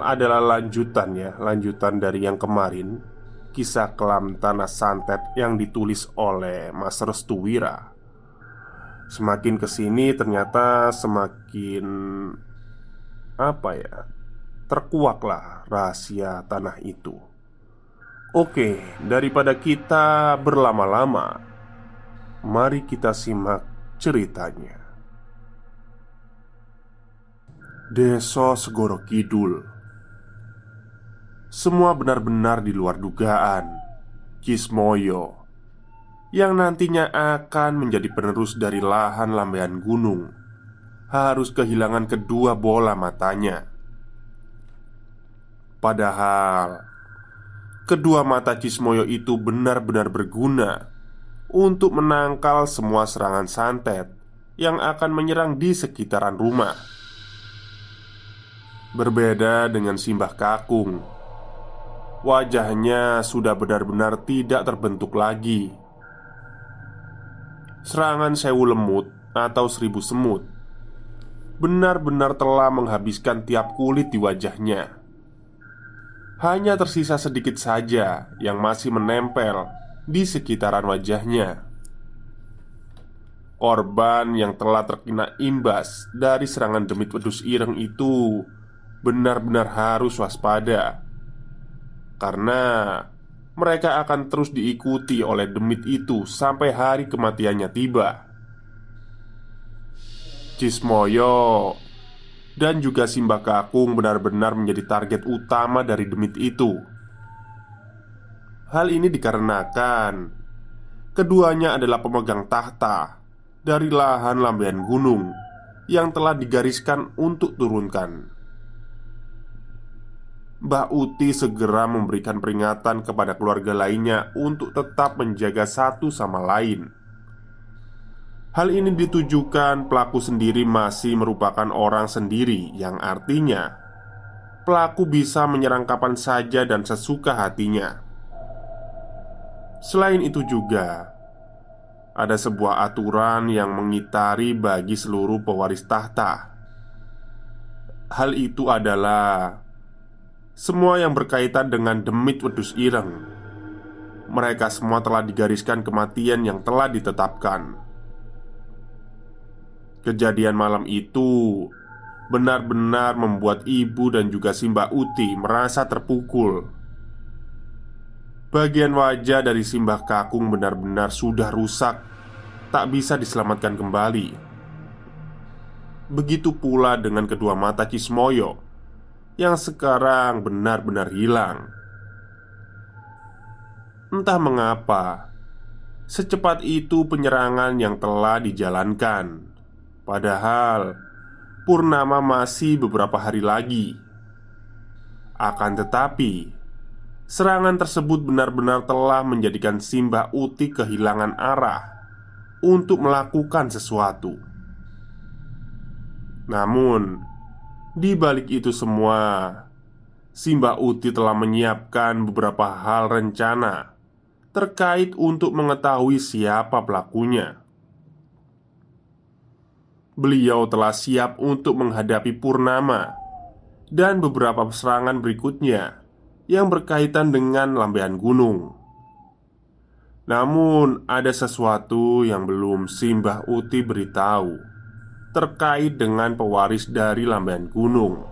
adalah lanjutan ya Lanjutan dari yang kemarin Kisah kelam tanah santet yang ditulis oleh Mas Restuwira Semakin ke sini ternyata semakin Apa ya Terkuaklah rahasia tanah itu. Oke, daripada kita berlama-lama Mari kita simak ceritanya Deso Segoro Kidul. Semua benar-benar di luar dugaan Kismoyo Yang nantinya akan menjadi penerus dari lahan lambaian gunung Harus kehilangan kedua bola matanya. Padahal Kedua mata Kismoyo itu benar-benar berguna Untuk menangkal semua serangan santet Yang akan menyerang di sekitaran rumah Berbeda dengan Simbah Kakung. Wajahnya sudah benar-benar tidak terbentuk lagi. Serangan sewu lemut atau seribu semut Benar-benar telah menghabiskan tiap kulit di wajahnya. Hanya tersisa sedikit saja yang masih menempel di sekitaran wajahnya. Korban yang telah terkena imbas dari serangan demit wedus ireng itu benar-benar harus waspada karena mereka akan terus diikuti oleh demit itu sampai hari kematiannya tiba. Cismoyo dan juga Simbah Kakung benar-benar menjadi target utama dari demit itu. Hal ini dikarenakan keduanya adalah pemegang tahta dari lahan lambean gunung yang telah digariskan untuk turunkan. Mbah Uti segera memberikan peringatan kepada keluarga lainnya untuk tetap menjaga satu sama lain. Hal ini ditujukan pelaku sendiri masih merupakan orang sendiri, yang artinya pelaku bisa menyerang kapan saja dan sesuka hatinya. Selain itu, juga ada sebuah aturan yang mengitari bagi seluruh pewaris tahta. Hal itu adalah semua yang berkaitan dengan demit wedus ireng. Mereka semua telah digariskan kematian yang telah ditetapkan. Kejadian malam itu Benar-benar membuat ibu dan juga Simba Uti merasa terpukul. Bagian wajah dari Simbah Kakung benar-benar sudah rusak Tak bisa diselamatkan kembali. Begitu pula dengan kedua mata Kismoyo yang sekarang benar-benar hilang. Entah mengapa, secepat itu penyerangan yang telah dijalankan, padahal purnama masih beberapa hari lagi. Akan tetapi, serangan tersebut benar-benar telah menjadikan Simbah Uti kehilangan arah untuk melakukan sesuatu. Namun, di balik itu semua, Simba Uti telah menyiapkan beberapa hal rencana terkait untuk mengetahui siapa pelakunya. Beliau telah siap untuk menghadapi Purnama dan beberapa serangan berikutnya yang berkaitan dengan lambean gunung. Namun, ada sesuatu yang belum Simbah Uti beritahu terkait dengan pewaris dari lambean gunung.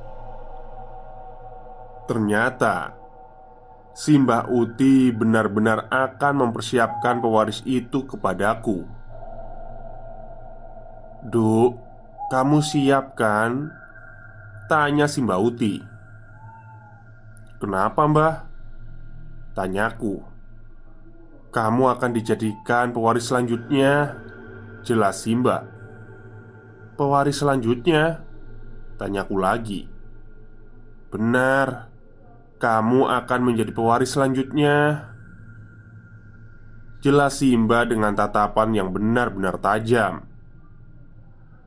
Ternyata, Simbah Uti benar-benar akan mempersiapkan pewaris itu kepadaku. Duk, kamu siap kan? Tanya Simbah Uti Kenapa mbah? Tanyaku Kamu akan dijadikan pewaris selanjutnya Jelas Simba Pewaris selanjutnya? Tanyaku lagi Benar Kamu akan menjadi pewaris selanjutnya Jelas Simba dengan tatapan yang benar-benar tajam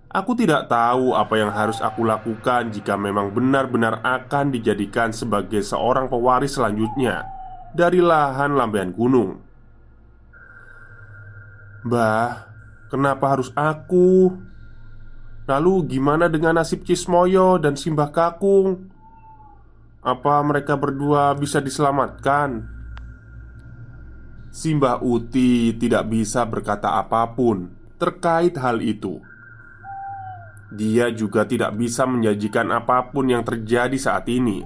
Aku tidak tahu apa yang harus aku lakukan jika memang benar-benar akan dijadikan sebagai seorang pewaris selanjutnya dari lahan lambean gunung. Mbah, kenapa harus aku? Lalu gimana dengan nasib Cismoyo dan Simbah Kakung? Apa mereka berdua bisa diselamatkan? Simbah Uti tidak bisa berkata apa pun terkait hal itu dia juga tidak bisa menjanjikan apa pun yang terjadi saat ini.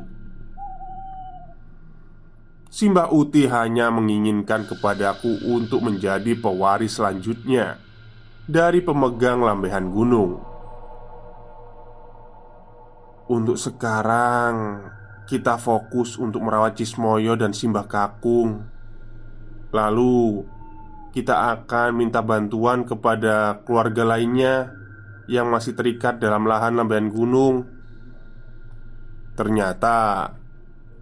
Simbah Uti hanya menginginkan kepadaku untuk menjadi pewaris selanjutnya dari pemegang lambehan gunung. Untuk sekarang, kita fokus untuk merawat Cismoyo dan Simbah Kakung. Lalu, kita akan minta bantuan kepada keluarga lainnya yang masih terikat dalam lahan lambean gunung. Ternyata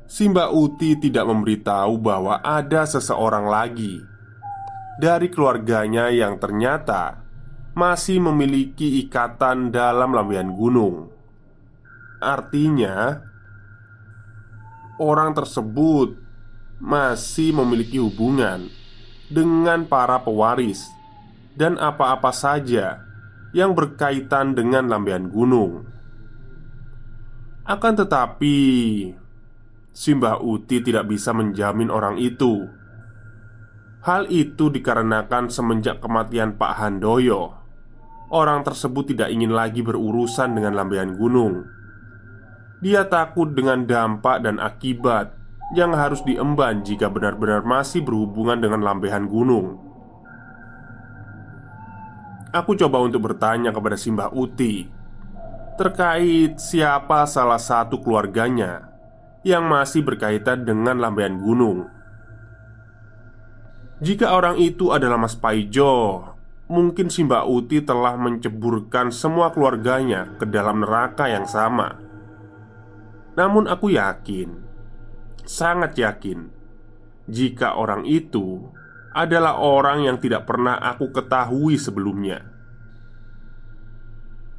Simba Uti tidak memberitahu bahwa ada seseorang lagi dari keluarganya yang ternyata masih memiliki ikatan dalam lambean gunung. Artinya, orang tersebut masih memiliki hubungan dengan para pewaris dan apa-apa saja yang berkaitan dengan lambean gunung. Akan tetapi, Simbah Uti tidak bisa menjamin orang itu. Hal itu dikarenakan semenjak kematian Pak Handoyo, orang tersebut tidak ingin lagi berurusan dengan lambean gunung. Dia takut dengan dampak dan akibat yang harus diemban jika benar-benar masih berhubungan dengan lambehan gunung. Aku coba untuk bertanya kepada Simbah Uti terkait siapa salah satu keluarganya yang masih berkaitan dengan lambaian gunung. Jika orang itu adalah Mas Paijo, mungkin Simbah Uti telah menceburkan semua keluarganya ke dalam neraka yang sama. Namun aku yakin, sangat yakin, jika orang itu adalah orang yang tidak pernah aku ketahui sebelumnya.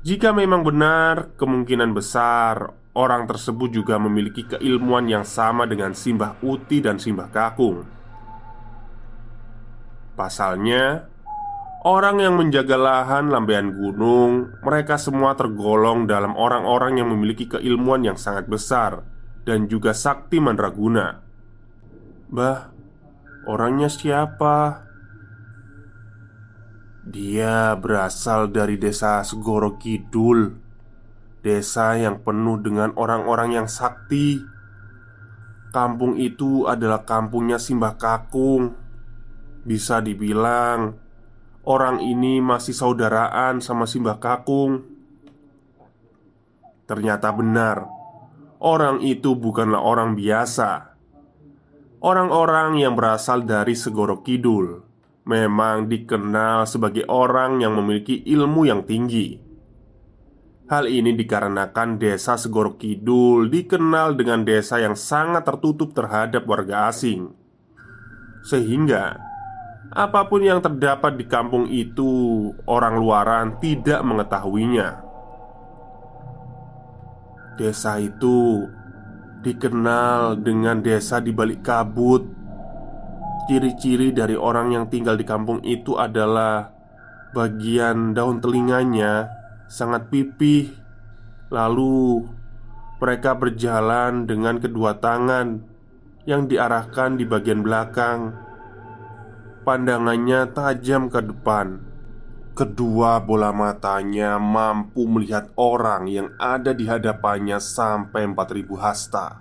Jika memang benar, kemungkinan besar orang tersebut juga memiliki keilmuan yang sama dengan Simbah Uti dan Simbah Kakung. Pasalnya, orang yang menjaga lahan lambean gunung, mereka semua tergolong dalam orang-orang yang memiliki keilmuan yang sangat besar dan juga sakti mandraguna. Bah, Orangnya siapa? Dia berasal dari desa Segoro Kidul Desa yang penuh dengan orang-orang yang sakti Kampung itu adalah kampungnya Simbah Kakung Bisa dibilang Orang ini masih saudaraan sama Simbah Kakung. Ternyata benar Orang itu bukanlah orang biasa. Orang-orang yang berasal dari Segoro Kidul memang dikenal sebagai orang yang memiliki ilmu yang tinggi. Hal ini dikarenakan desa Segoro Kidul dikenal dengan desa yang sangat tertutup terhadap warga asing, sehingga Apa pun yang terdapat di kampung itu, orang luaran tidak mengetahuinya. Desa itu dikenal dengan desa di balik kabut. Ciri-ciri dari orang yang tinggal di kampung itu adalah bagian daun telinganya sangat pipih. Lalu mereka berjalan dengan kedua tangan yang diarahkan di bagian belakang. Pandangannya tajam ke depan. Kedua bola matanya mampu melihat orang yang ada di hadapannya sampai 4000 hasta.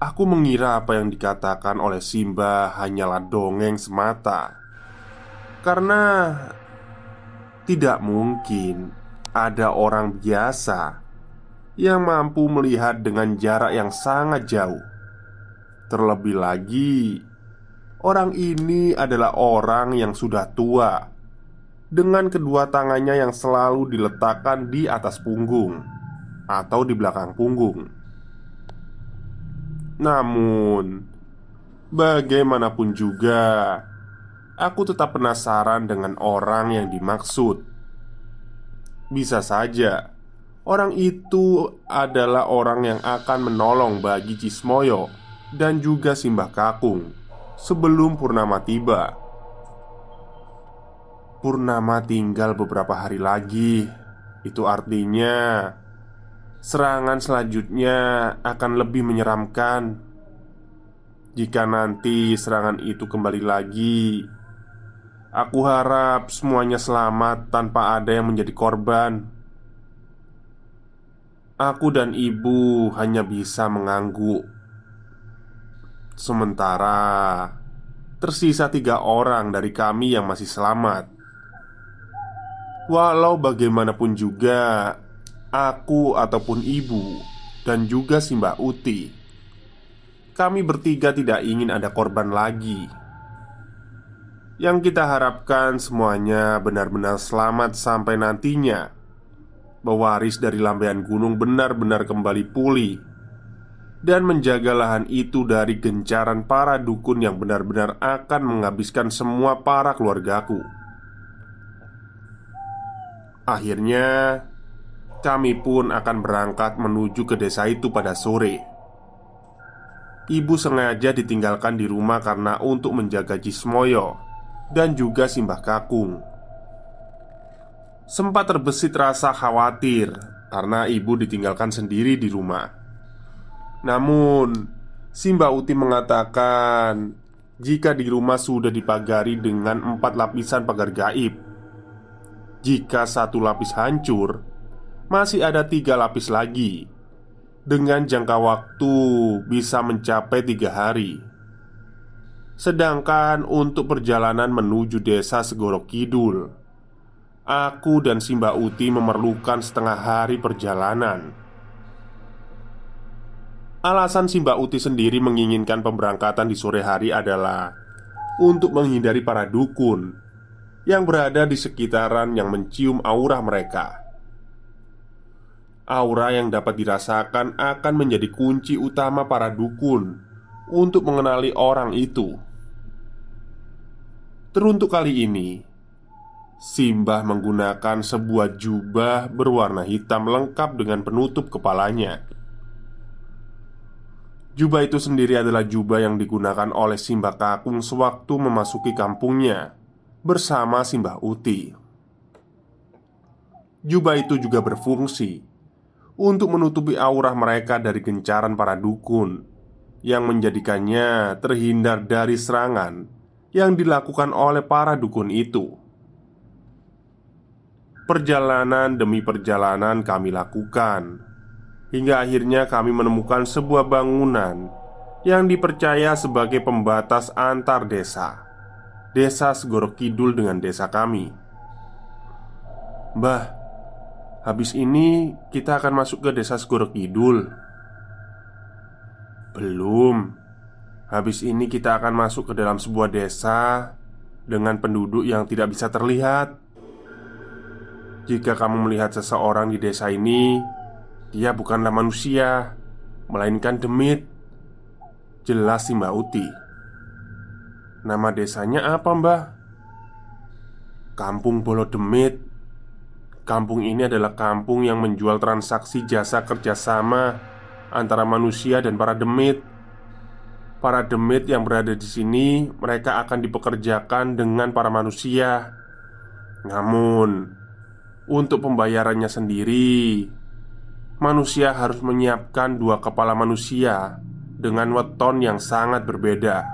Aku mengira apa yang dikatakan oleh Simba hanyalah dongeng semata. Karena Tidak mungkin ada orang biasa Yang mampu melihat dengan jarak yang sangat jauh. Terlebih lagi Orang ini adalah orang yang sudah tua Dengan kedua tangannya yang selalu diletakkan di atas punggung Atau di belakang punggung. Namun Bagaimanapun juga Aku tetap penasaran dengan orang yang dimaksud. Bisa saja Orang itu adalah orang yang akan menolong bagi Cismoyo Dan juga Simbah Kakung sebelum purnama tiba. Purnama tinggal beberapa hari lagi. Itu artinya serangan selanjutnya akan lebih menyeramkan. Jika nanti serangan itu kembali lagi, aku harap semuanya selamat tanpa ada yang menjadi korban. Aku dan ibu hanya bisa mengangguk Sementara tersisa tiga orang dari kami yang masih selamat. Walau bagaimanapun juga, aku ataupun ibu dan juga si Mbak Uti, kami bertiga tidak ingin ada korban lagi. Yang kita harapkan semuanya benar-benar selamat sampai nantinya. Pewaris dari lambean gunung benar-benar kembali pulih dan menjaga lahan itu dari gencaran para dukun yang benar-benar akan menghabiskan semua para keluargaku. Akhirnya, kami pun akan berangkat menuju ke desa itu pada sore. Ibu sengaja ditinggalkan di rumah karena untuk menjaga Cismoyo dan juga Simbah Kakung. Sempat terbesit rasa khawatir karena ibu ditinggalkan sendiri di rumah. Namun, Simba Uti mengatakan jika di rumah sudah dipagari dengan empat lapisan pagar gaib. Jika satu lapis hancur, masih ada tiga lapis lagi dengan jangka waktu bisa mencapai tiga hari. Sedangkan untuk perjalanan menuju desa Segoro Kidul, aku dan Simba Uti memerlukan setengah hari perjalanan. Alasan Simba Uti sendiri menginginkan pemberangkatan di sore hari adalah untuk menghindari para dukun yang berada di sekitaran yang mencium aura mereka. Aura yang dapat dirasakan akan menjadi kunci utama para dukun untuk mengenali orang itu. Teruntuk kali ini, Simbah menggunakan sebuah jubah berwarna hitam lengkap dengan penutup kepalanya. Jubah itu sendiri adalah jubah yang digunakan oleh Simbah Kakung sewaktu memasuki kampungnya bersama Simbah Uti. Jubah itu juga berfungsi untuk menutupi aura mereka dari gencaran para dukun yang menjadikannya terhindar dari serangan yang dilakukan oleh para dukun itu. Perjalanan demi perjalanan kami lakukan Hingga akhirnya kami menemukan sebuah bangunan Yang dipercaya sebagai pembatas antar desa. Desa Segoro Kidul dengan desa kami. Mbah Habis ini kita akan masuk ke desa Segoro Kidul. Belum. Habis ini kita akan masuk ke dalam sebuah desa Dengan penduduk yang tidak bisa terlihat. Jika kamu melihat seseorang di desa ini dia bukanlah manusia Melainkan demit Jelas si Mbak Uti Nama desanya apa mbah? Kampung Bolodemit Kampung ini adalah kampung yang menjual transaksi jasa kerjasama antara manusia dan para demit. Para demit yang berada di sini, mereka akan dipekerjakan dengan para manusia. Namun, untuk pembayarannya sendiri, manusia harus menyiapkan dua kepala manusia dengan weton yang sangat berbeda.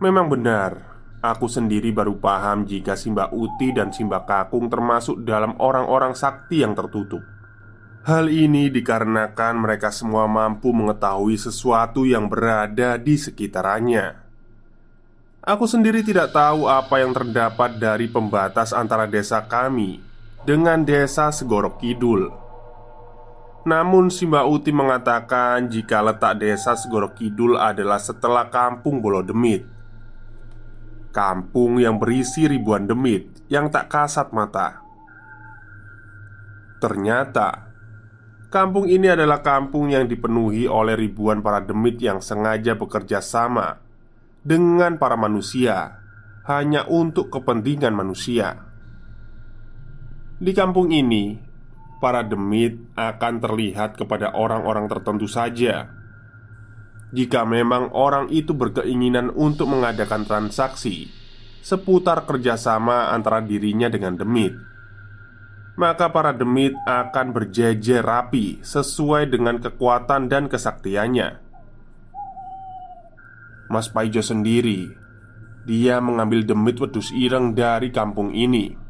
Memang benar, Aku sendiri baru paham jika Simba Uti dan Simba Kakung termasuk dalam orang-orang sakti yang tertutup. Hal ini dikarenakan mereka semua mampu mengetahui sesuatu yang berada di sekitarnya. Aku sendiri tidak tahu apa yang terdapat dari pembatas antara desa kami dengan desa Segorok Kidul. Namun Simba Uti mengatakan jika letak desa Segorok Kidul adalah setelah kampung Bolodemit Kampung yang berisi ribuan demit yang tak kasat mata. Ternyata, kampung ini adalah kampung yang dipenuhi oleh ribuan para demit yang sengaja bekerja sama dengan para manusia hanya untuk kepentingan manusia. Di kampung ini, para demit akan terlihat kepada orang-orang tertentu saja jika memang orang itu berkeinginan untuk mengadakan transaksi seputar kerjasama antara dirinya dengan demit, maka para demit akan berjejer rapi sesuai dengan kekuatan dan kesaktiannya. Mas Paijo sendiri, dia mengambil demit wedus ireng dari kampung ini.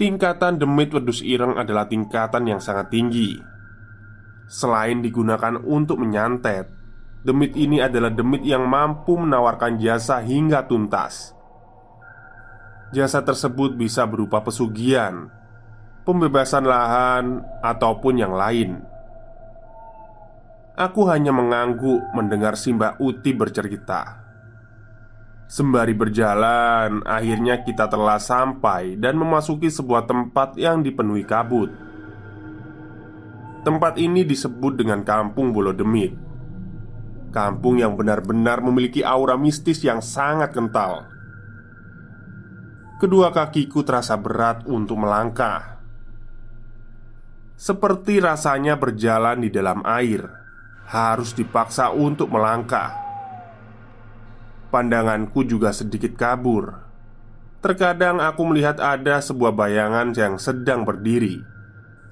Tingkatan demit wedus ireng adalah tingkatan yang sangat tinggi Selain digunakan untuk menyantet, demit ini adalah demit yang mampu menawarkan jasa hingga tuntas. Jasa tersebut bisa berupa pesugihan, pembebasan lahan, ataupun yang lain. Aku hanya mengangguk mendengar Simba Uti bercerita. Sembari berjalan, akhirnya kita telah sampai dan memasuki sebuah tempat yang dipenuhi kabut. Tempat ini disebut dengan Kampung Bolodemit. Kampung yang benar-benar memiliki aura mistis yang sangat kental. Kedua kakiku terasa berat untuk melangkah. Seperti rasanya berjalan di dalam air Harus dipaksa untuk melangkah Pandanganku juga sedikit kabur Terkadang aku melihat ada sebuah bayangan yang sedang berdiri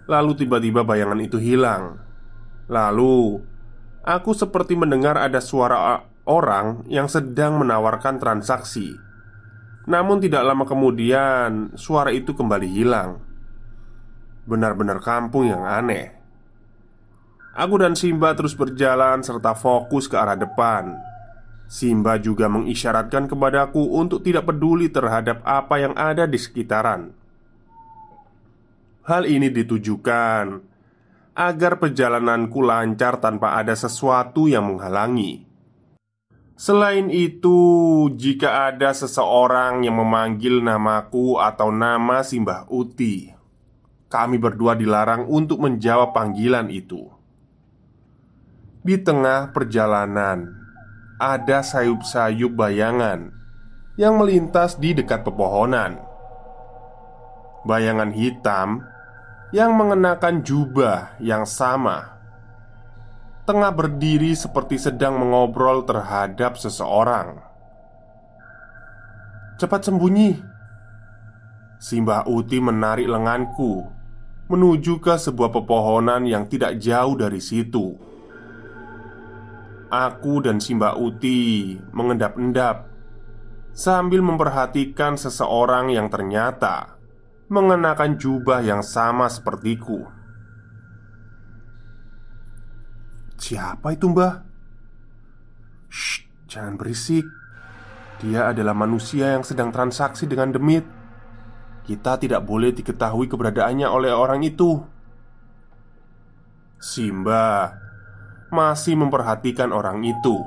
Lalu tiba-tiba bayangan itu hilang. Lalu aku seperti mendengar ada suara orang yang sedang menawarkan transaksi. Namun tidak lama kemudian suara itu kembali hilang. Benar-benar kampung yang aneh. Aku dan Simba terus berjalan serta fokus ke arah depan. Simba juga mengisyaratkan kepadaku untuk tidak peduli terhadap apa yang ada di sekitaran. Hal ini ditujukan agar perjalananku lancar tanpa ada sesuatu yang menghalangi. Selain itu, jika ada seseorang yang memanggil namaku atau nama Simbah Uti, kami berdua dilarang untuk menjawab panggilan itu. Di tengah perjalanan, ada sayup-sayup bayangan yang melintas di dekat pepohonan. Bayangan hitam yang mengenakan jubah yang sama tengah berdiri seperti sedang mengobrol terhadap seseorang. Cepat sembunyi. Simbah Uti menarik lenganku menuju ke sebuah pepohonan yang tidak jauh dari situ. Aku dan Simbah Uti mengendap-endap sambil memperhatikan seseorang yang ternyata mengenakan jubah yang sama sepertiku. Siapa itu, Mbah? Shh, jangan berisik. Dia adalah manusia yang sedang transaksi dengan demit. Kita tidak boleh diketahui keberadaannya oleh orang itu. Simba masih memperhatikan orang itu.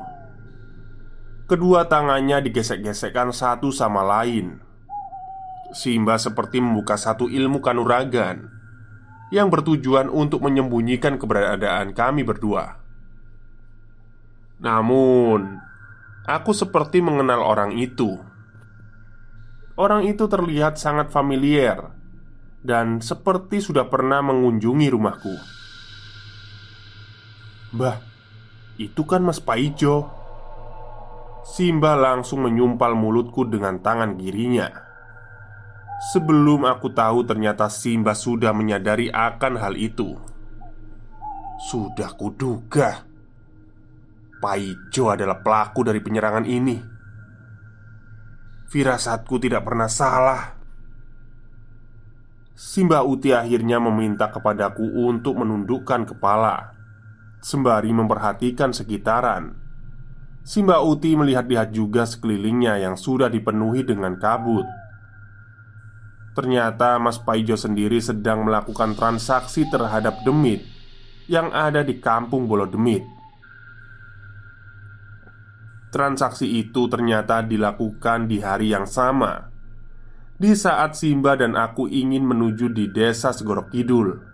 Kedua tangannya digesek-gesekkan satu sama lain Simba seperti membuka satu ilmu kanuragan yang bertujuan untuk menyembunyikan keberadaan kami berdua. Namun, aku seperti mengenal orang itu. Orang itu terlihat sangat familiar dan seperti sudah pernah mengunjungi rumahku. Mbah, itu kan Mas Paijo. Simba langsung menyumpal mulutku dengan tangan kirinya. Sebelum aku tahu, ternyata Simba sudah menyadari akan hal itu. Sudah kuduga, Paijo adalah pelaku dari penyerangan ini. Firasatku tidak pernah salah. Simba Uti akhirnya meminta kepadaku untuk menundukkan kepala, sembari memperhatikan sekitaran. Simba Uti melihat-lihat juga sekelilingnya yang sudah dipenuhi dengan kabut. Ternyata Mas Paijo sendiri sedang melakukan transaksi terhadap demit yang ada di kampung Bolo Demit. Transaksi itu ternyata dilakukan di hari yang sama Di saat Simba dan aku ingin menuju di desa Segorok Kidul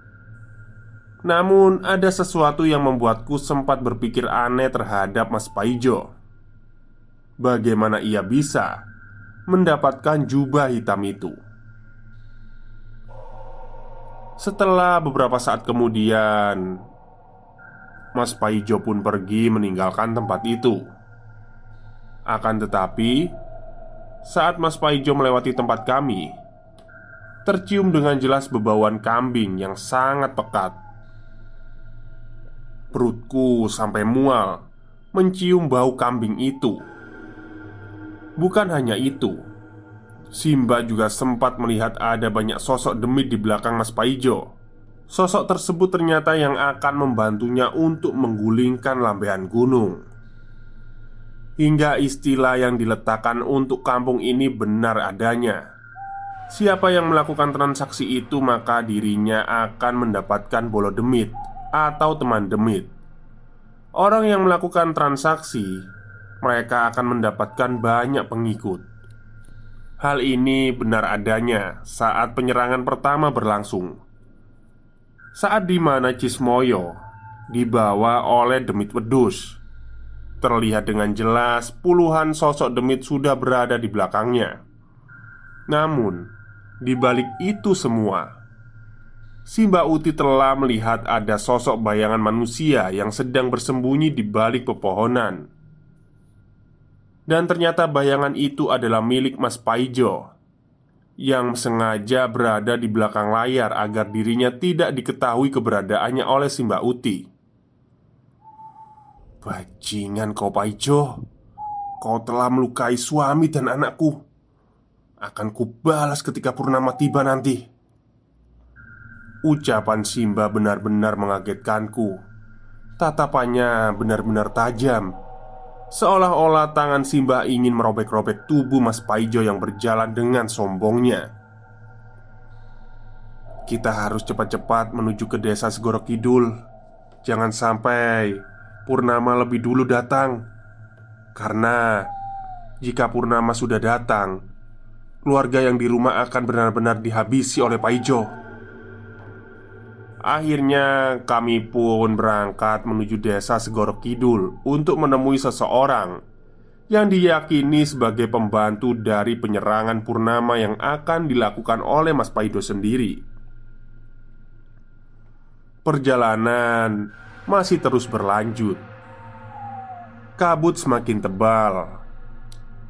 namun ada sesuatu yang membuatku sempat berpikir aneh terhadap Mas Paijo. Bagaimana ia bisa mendapatkan jubah hitam itu? Setelah beberapa saat kemudian Mas Paijo pun pergi meninggalkan tempat itu. Akan tetapi Saat Mas Paijo melewati tempat kami Tercium dengan jelas bebauan kambing yang sangat pekat Perutku sampai mual Mencium bau kambing itu. Bukan hanya itu Simba juga sempat melihat ada banyak sosok demit di belakang Mas Paijo. Sosok tersebut ternyata yang akan membantunya untuk menggulingkan lambean gunung. Hingga istilah yang diletakkan untuk kampung ini benar adanya. Siapa yang melakukan transaksi itu maka dirinya akan mendapatkan bolo demit atau teman demit. Orang yang melakukan transaksi, mereka akan mendapatkan banyak pengikut. Hal ini benar adanya saat penyerangan pertama berlangsung. Saat di mana Cismoyo dibawa oleh Demit Wedus, terlihat dengan jelas puluhan sosok Demit sudah berada di belakangnya. Namun, di balik itu semua, Simba Uti telah melihat ada sosok bayangan manusia yang sedang bersembunyi di balik pepohonan. Dan ternyata bayangan itu adalah milik Mas Paijo yang sengaja berada di belakang layar agar dirinya tidak diketahui keberadaannya oleh Simba Uti. Bajingan kau Paijo, kau telah melukai suami dan anakku. Akan kubalas ketika purnama tiba nanti. Ucapan Simba benar-benar mengagetkanku. Tatapannya benar-benar tajam, seolah-olah tangan Simba ingin merobek-robek tubuh Mas Paijo yang berjalan dengan sombongnya. Kita harus cepat-cepat menuju ke desa Segoro Kidul. Jangan sampai Purnama lebih dulu datang, karena jika Purnama sudah datang, keluarga yang di rumah akan benar-benar dihabisi oleh Paijo. Akhirnya kami pun berangkat menuju desa Segorok Kidul Untuk menemui seseorang Yang diyakini sebagai pembantu dari penyerangan Purnama Yang akan dilakukan oleh Mas Paido sendiri. Perjalanan masih terus berlanjut. Kabut semakin tebal.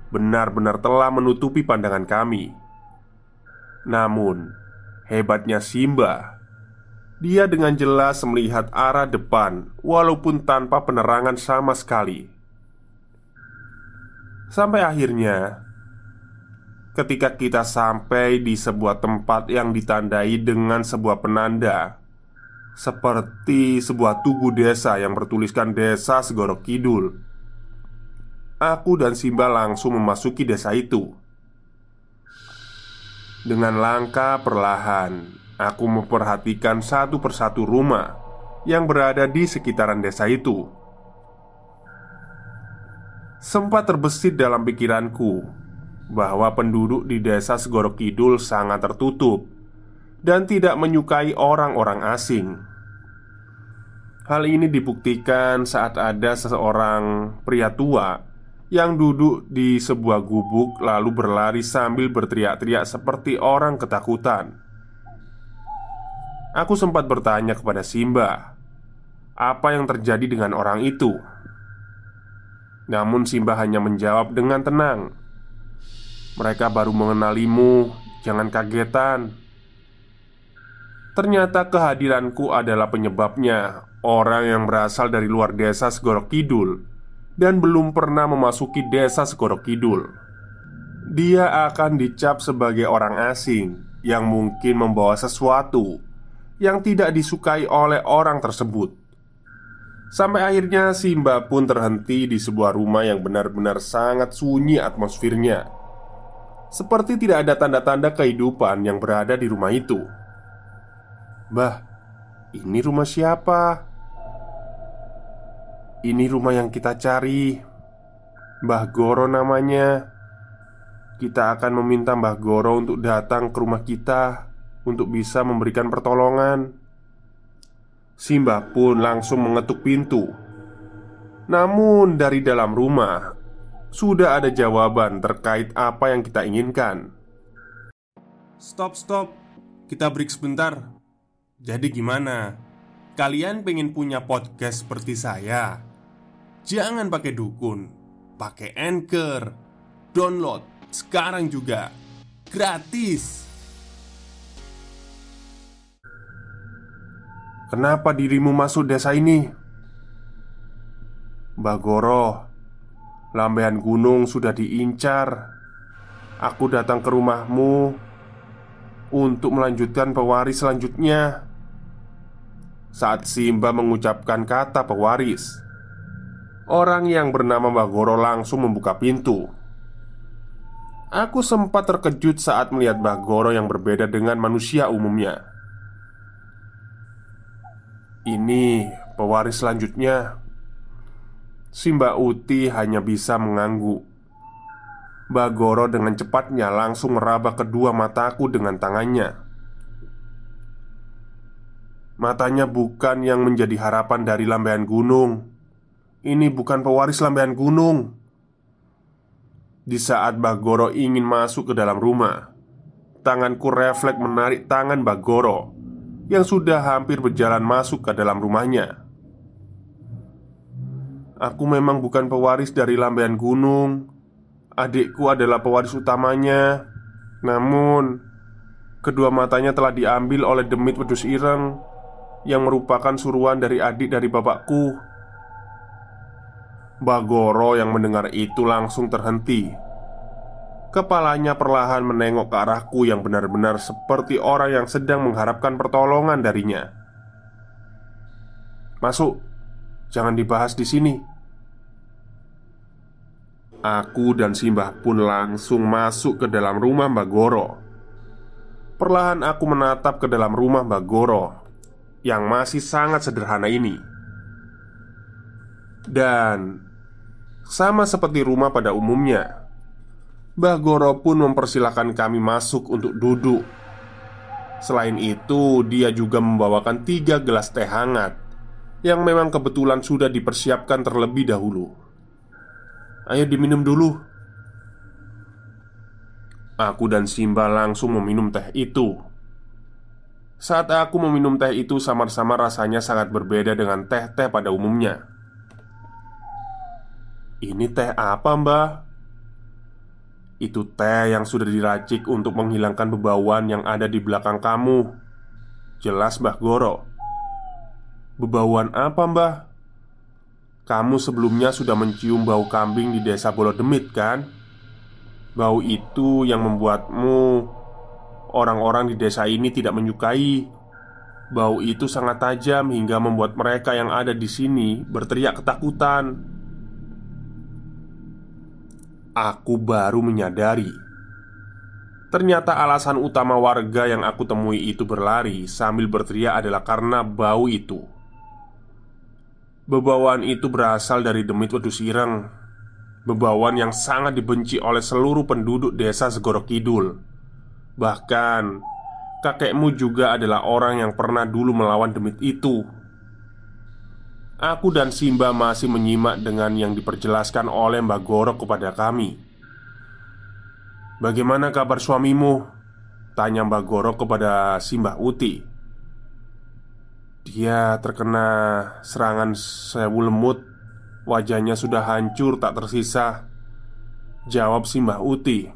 Benar-benar telah menutupi pandangan kami. Namun Hebatnya Simba dia dengan jelas melihat arah depan, walaupun tanpa penerangan sama sekali. Sampai akhirnya, ketika kita sampai di sebuah tempat yang ditandai dengan sebuah penanda, seperti sebuah tugu desa yang bertuliskan "Desa Segorok Kidul", aku dan Simba langsung memasuki desa itu. Dengan langkah perlahan, Aku memperhatikan satu persatu rumah yang berada di sekitaran desa itu. Sempat terbesit dalam pikiranku bahwa penduduk di desa Segorok Kidul sangat tertutup dan tidak menyukai orang-orang asing. Hal ini dibuktikan saat ada seseorang pria tua yang duduk di sebuah gubuk lalu berlari sambil berteriak-teriak seperti orang ketakutan. Aku sempat bertanya kepada Simba, apa yang terjadi dengan orang itu. Namun Simba hanya menjawab dengan tenang, "Mereka baru mengenalimu, jangan kagetan." Ternyata kehadiranku adalah penyebabnya Orang yang berasal dari luar desa Segorok Kidul Dan belum pernah memasuki desa Segorok Kidul Dia akan dicap sebagai orang asing Yang mungkin membawa sesuatu Yang tidak disukai oleh orang tersebut. Sampai akhirnya Simba pun terhenti di sebuah rumah yang benar-benar sangat sunyi atmosfernya. Seperti tidak ada tanda-tanda kehidupan yang berada di rumah itu. Bah, ini rumah siapa? Ini rumah yang kita cari. Mbah Goro namanya. Kita akan meminta Mbah Goro untuk datang ke rumah kita Untuk bisa memberikan pertolongan. Simbah pun langsung mengetuk pintu. Namun dari dalam rumah Sudah ada jawaban terkait apa yang kita inginkan. Stop, stop. Kita break sebentar. Jadi gimana? Kalian pengen punya podcast seperti saya? Jangan pakai dukun, pakai anchor, download sekarang juga, gratis. Kenapa dirimu masuk desa ini? Bagoro, lambean gunung sudah diincar. Aku datang ke rumahmu untuk melanjutkan pewaris selanjutnya. Saat Simba mengucapkan kata pewaris Orang yang bernama Bagoro langsung membuka pintu Aku sempat terkejut saat melihat Bagoro yang berbeda dengan manusia umumnya Ini pewaris selanjutnya. Simba Uti hanya bisa mengangguk. Bagoro dengan cepatnya langsung meraba kedua mataku dengan tangannya. Matanya bukan yang menjadi harapan dari lambean gunung. Ini bukan pewaris lambean gunung. Di saat Bagoro ingin masuk ke dalam rumah Tanganku refleks menarik tangan Bagoro Yang sudah hampir berjalan masuk ke dalam rumahnya Aku memang bukan pewaris dari lambean gunung Adikku adalah pewaris utamanya Namun Kedua matanya telah diambil oleh demit wedus ireng yang merupakan suruhan dari adik dari bapakku. Bagoro yang mendengar itu langsung terhenti. Kepalanya perlahan menengok ke arahku yang benar-benar seperti orang yang sedang mengharapkan pertolongan darinya. "Masuk, jangan dibahas di sini." Aku dan Simbah pun langsung masuk ke dalam rumah Mbak Goro. Perlahan aku menatap ke dalam rumah Mbak Goro yang masih sangat sederhana ini. Dan sama seperti rumah pada umumnya, Mbah Goro pun mempersilahkan kami masuk untuk duduk. Selain itu, dia juga membawakan tiga gelas teh hangat yang memang kebetulan sudah dipersiapkan terlebih dahulu. Ayo diminum dulu. Aku dan Simba langsung meminum teh itu. Saat aku meminum teh itu samar-samar rasanya sangat berbeda dengan teh-teh pada umumnya Ini teh apa mbah? Itu teh yang sudah diracik untuk menghilangkan bebauan yang ada di belakang kamu Jelas mbah Goro Bebauan apa mbah? Kamu sebelumnya sudah mencium bau kambing di desa Bolodemit kan? Bau itu yang membuatmu Orang-orang di desa ini tidak menyukai Bau itu sangat tajam hingga membuat mereka yang ada di sini berteriak ketakutan. Aku baru menyadari. Ternyata alasan utama warga yang aku temui itu berlari sambil berteriak adalah karena bau itu. Bebauan itu berasal dari demit wedus ireng Bebauan yang sangat dibenci oleh seluruh penduduk desa Segoro Kidul. Bahkan kakekmu juga adalah orang yang pernah dulu melawan demit itu Aku dan Simba masih menyimak dengan yang diperjelaskan oleh Mbak Goro kepada kami. "Bagaimana kabar suamimu?" tanya Mbak Goro kepada Simba Uti. Dia terkena serangan sewu lemut, wajahnya sudah hancur tak tersisa. Jawab Simbah Uti.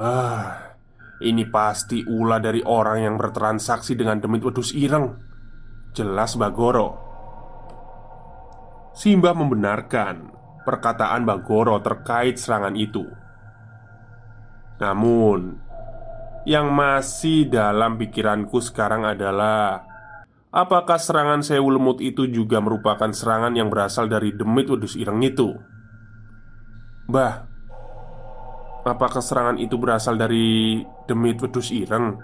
Ah, ini pasti ulah dari orang yang bertransaksi dengan demit wedus ireng. Jelas Bagoro Simba membenarkan perkataan Bagoro terkait serangan itu Namun Yang masih dalam pikiranku sekarang adalah Apakah serangan Sewu Lemut itu juga merupakan serangan yang berasal dari demit wedus ireng itu? Bah, apakah serangan itu berasal dari demit wedus ireng?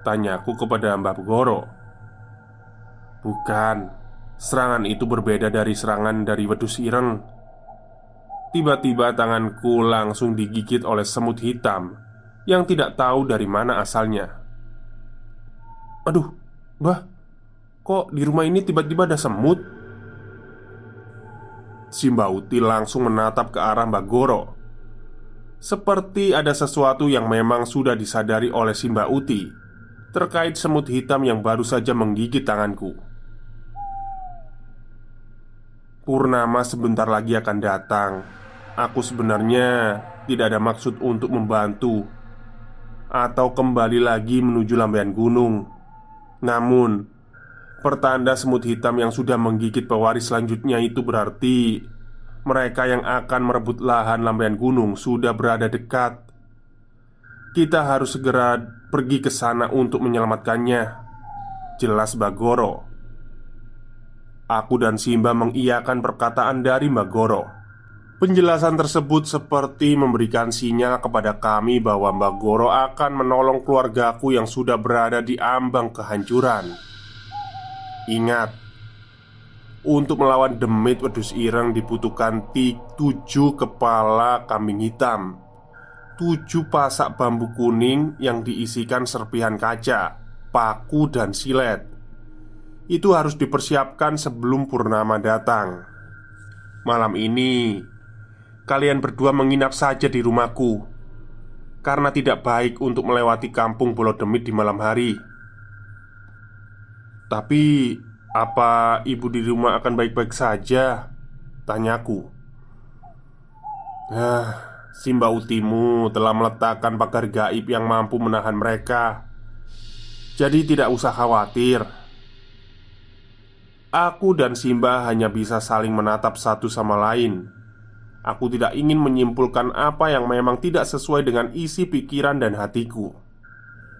Tanyaku kepada Mbak Goro Bukan. Serangan itu berbeda dari serangan dari wedus ireng. Tiba-tiba tanganku langsung digigit oleh semut hitam Yang tidak tahu dari mana asalnya. Aduh, bah Kok di rumah ini tiba-tiba ada semut? Simbauti langsung menatap ke arah Mbak Goro. Seperti ada sesuatu yang memang sudah disadari oleh Simbauti Terkait semut hitam yang baru saja menggigit tanganku Purnama sebentar lagi akan datang. Aku sebenarnya tidak ada maksud untuk membantu atau kembali lagi menuju lambaian gunung. Namun, pertanda semut hitam yang sudah menggigit pewaris selanjutnya itu berarti mereka yang akan merebut lahan lambaian gunung sudah berada dekat. Kita harus segera pergi ke sana untuk menyelamatkannya. Jelas Bagoro. Aku dan Simba mengiyakan perkataan dari Mbak Goro Penjelasan tersebut seperti memberikan sinyal kepada kami bahwa Mbak Goro akan menolong keluargaku yang sudah berada di ambang kehancuran. Ingat Untuk melawan demit wedus ireng dibutuhkan tujuh kepala kambing hitam Tujuh pasak bambu kuning yang diisikan serpihan kaca, paku, dan silet itu harus dipersiapkan sebelum purnama datang. Malam ini, kalian berdua menginap saja di rumahku karena tidak baik untuk melewati kampung Pulau Demit di malam hari. Tapi, apa ibu di rumah akan baik-baik saja? Tanyaku. Ah, Simba Utimu telah meletakkan pagar gaib yang mampu menahan mereka. Jadi tidak usah khawatir Aku dan Simba hanya bisa saling menatap satu sama lain. Aku tidak ingin menyimpulkan apa yang memang tidak sesuai dengan isi pikiran dan hatiku.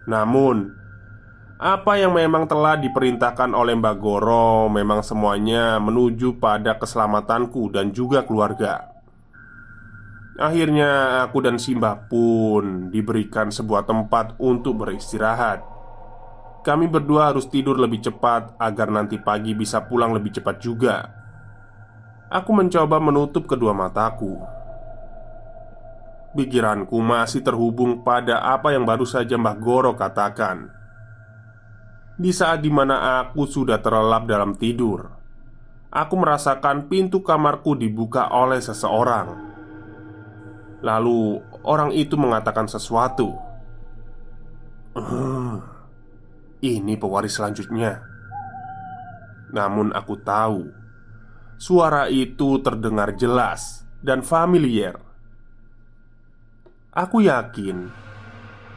Namun, apa yang memang telah diperintahkan oleh Mbak Goro memang semuanya menuju pada keselamatanku dan juga keluarga. Akhirnya, aku dan Simba pun diberikan sebuah tempat untuk beristirahat. Kami berdua harus tidur lebih cepat agar nanti pagi bisa pulang lebih cepat juga. Aku mencoba menutup kedua mataku. Pikiranku masih terhubung pada apa yang baru saja Mbah Goro katakan. Di saat di mana aku sudah terlelap dalam tidur, aku merasakan pintu kamarku dibuka oleh seseorang. Lalu orang itu mengatakan sesuatu. Uh, ini pewaris selanjutnya. Namun aku tahu suara itu terdengar jelas dan familiar. Aku yakin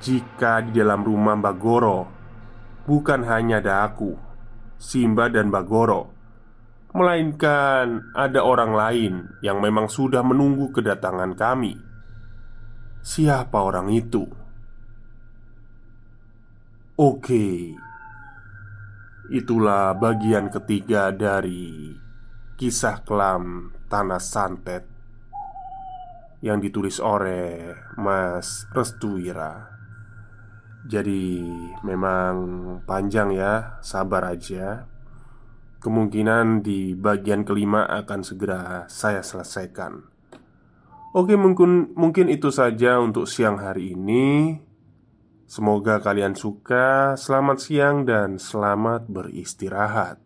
jika di dalam rumah Mbak Goro bukan hanya ada aku, Simba dan Mbak Goro, melainkan ada orang lain yang memang sudah menunggu kedatangan kami. Siapa orang itu? Oke, itulah bagian ketiga dari kisah kelam Tanah Santet yang ditulis oleh Mas Restuwira. Jadi, memang panjang ya, sabar aja. Kemungkinan di bagian kelima akan segera saya selesaikan. Oke, mungkin mungkin itu saja untuk siang hari ini. Semoga kalian suka. Selamat siang dan selamat beristirahat.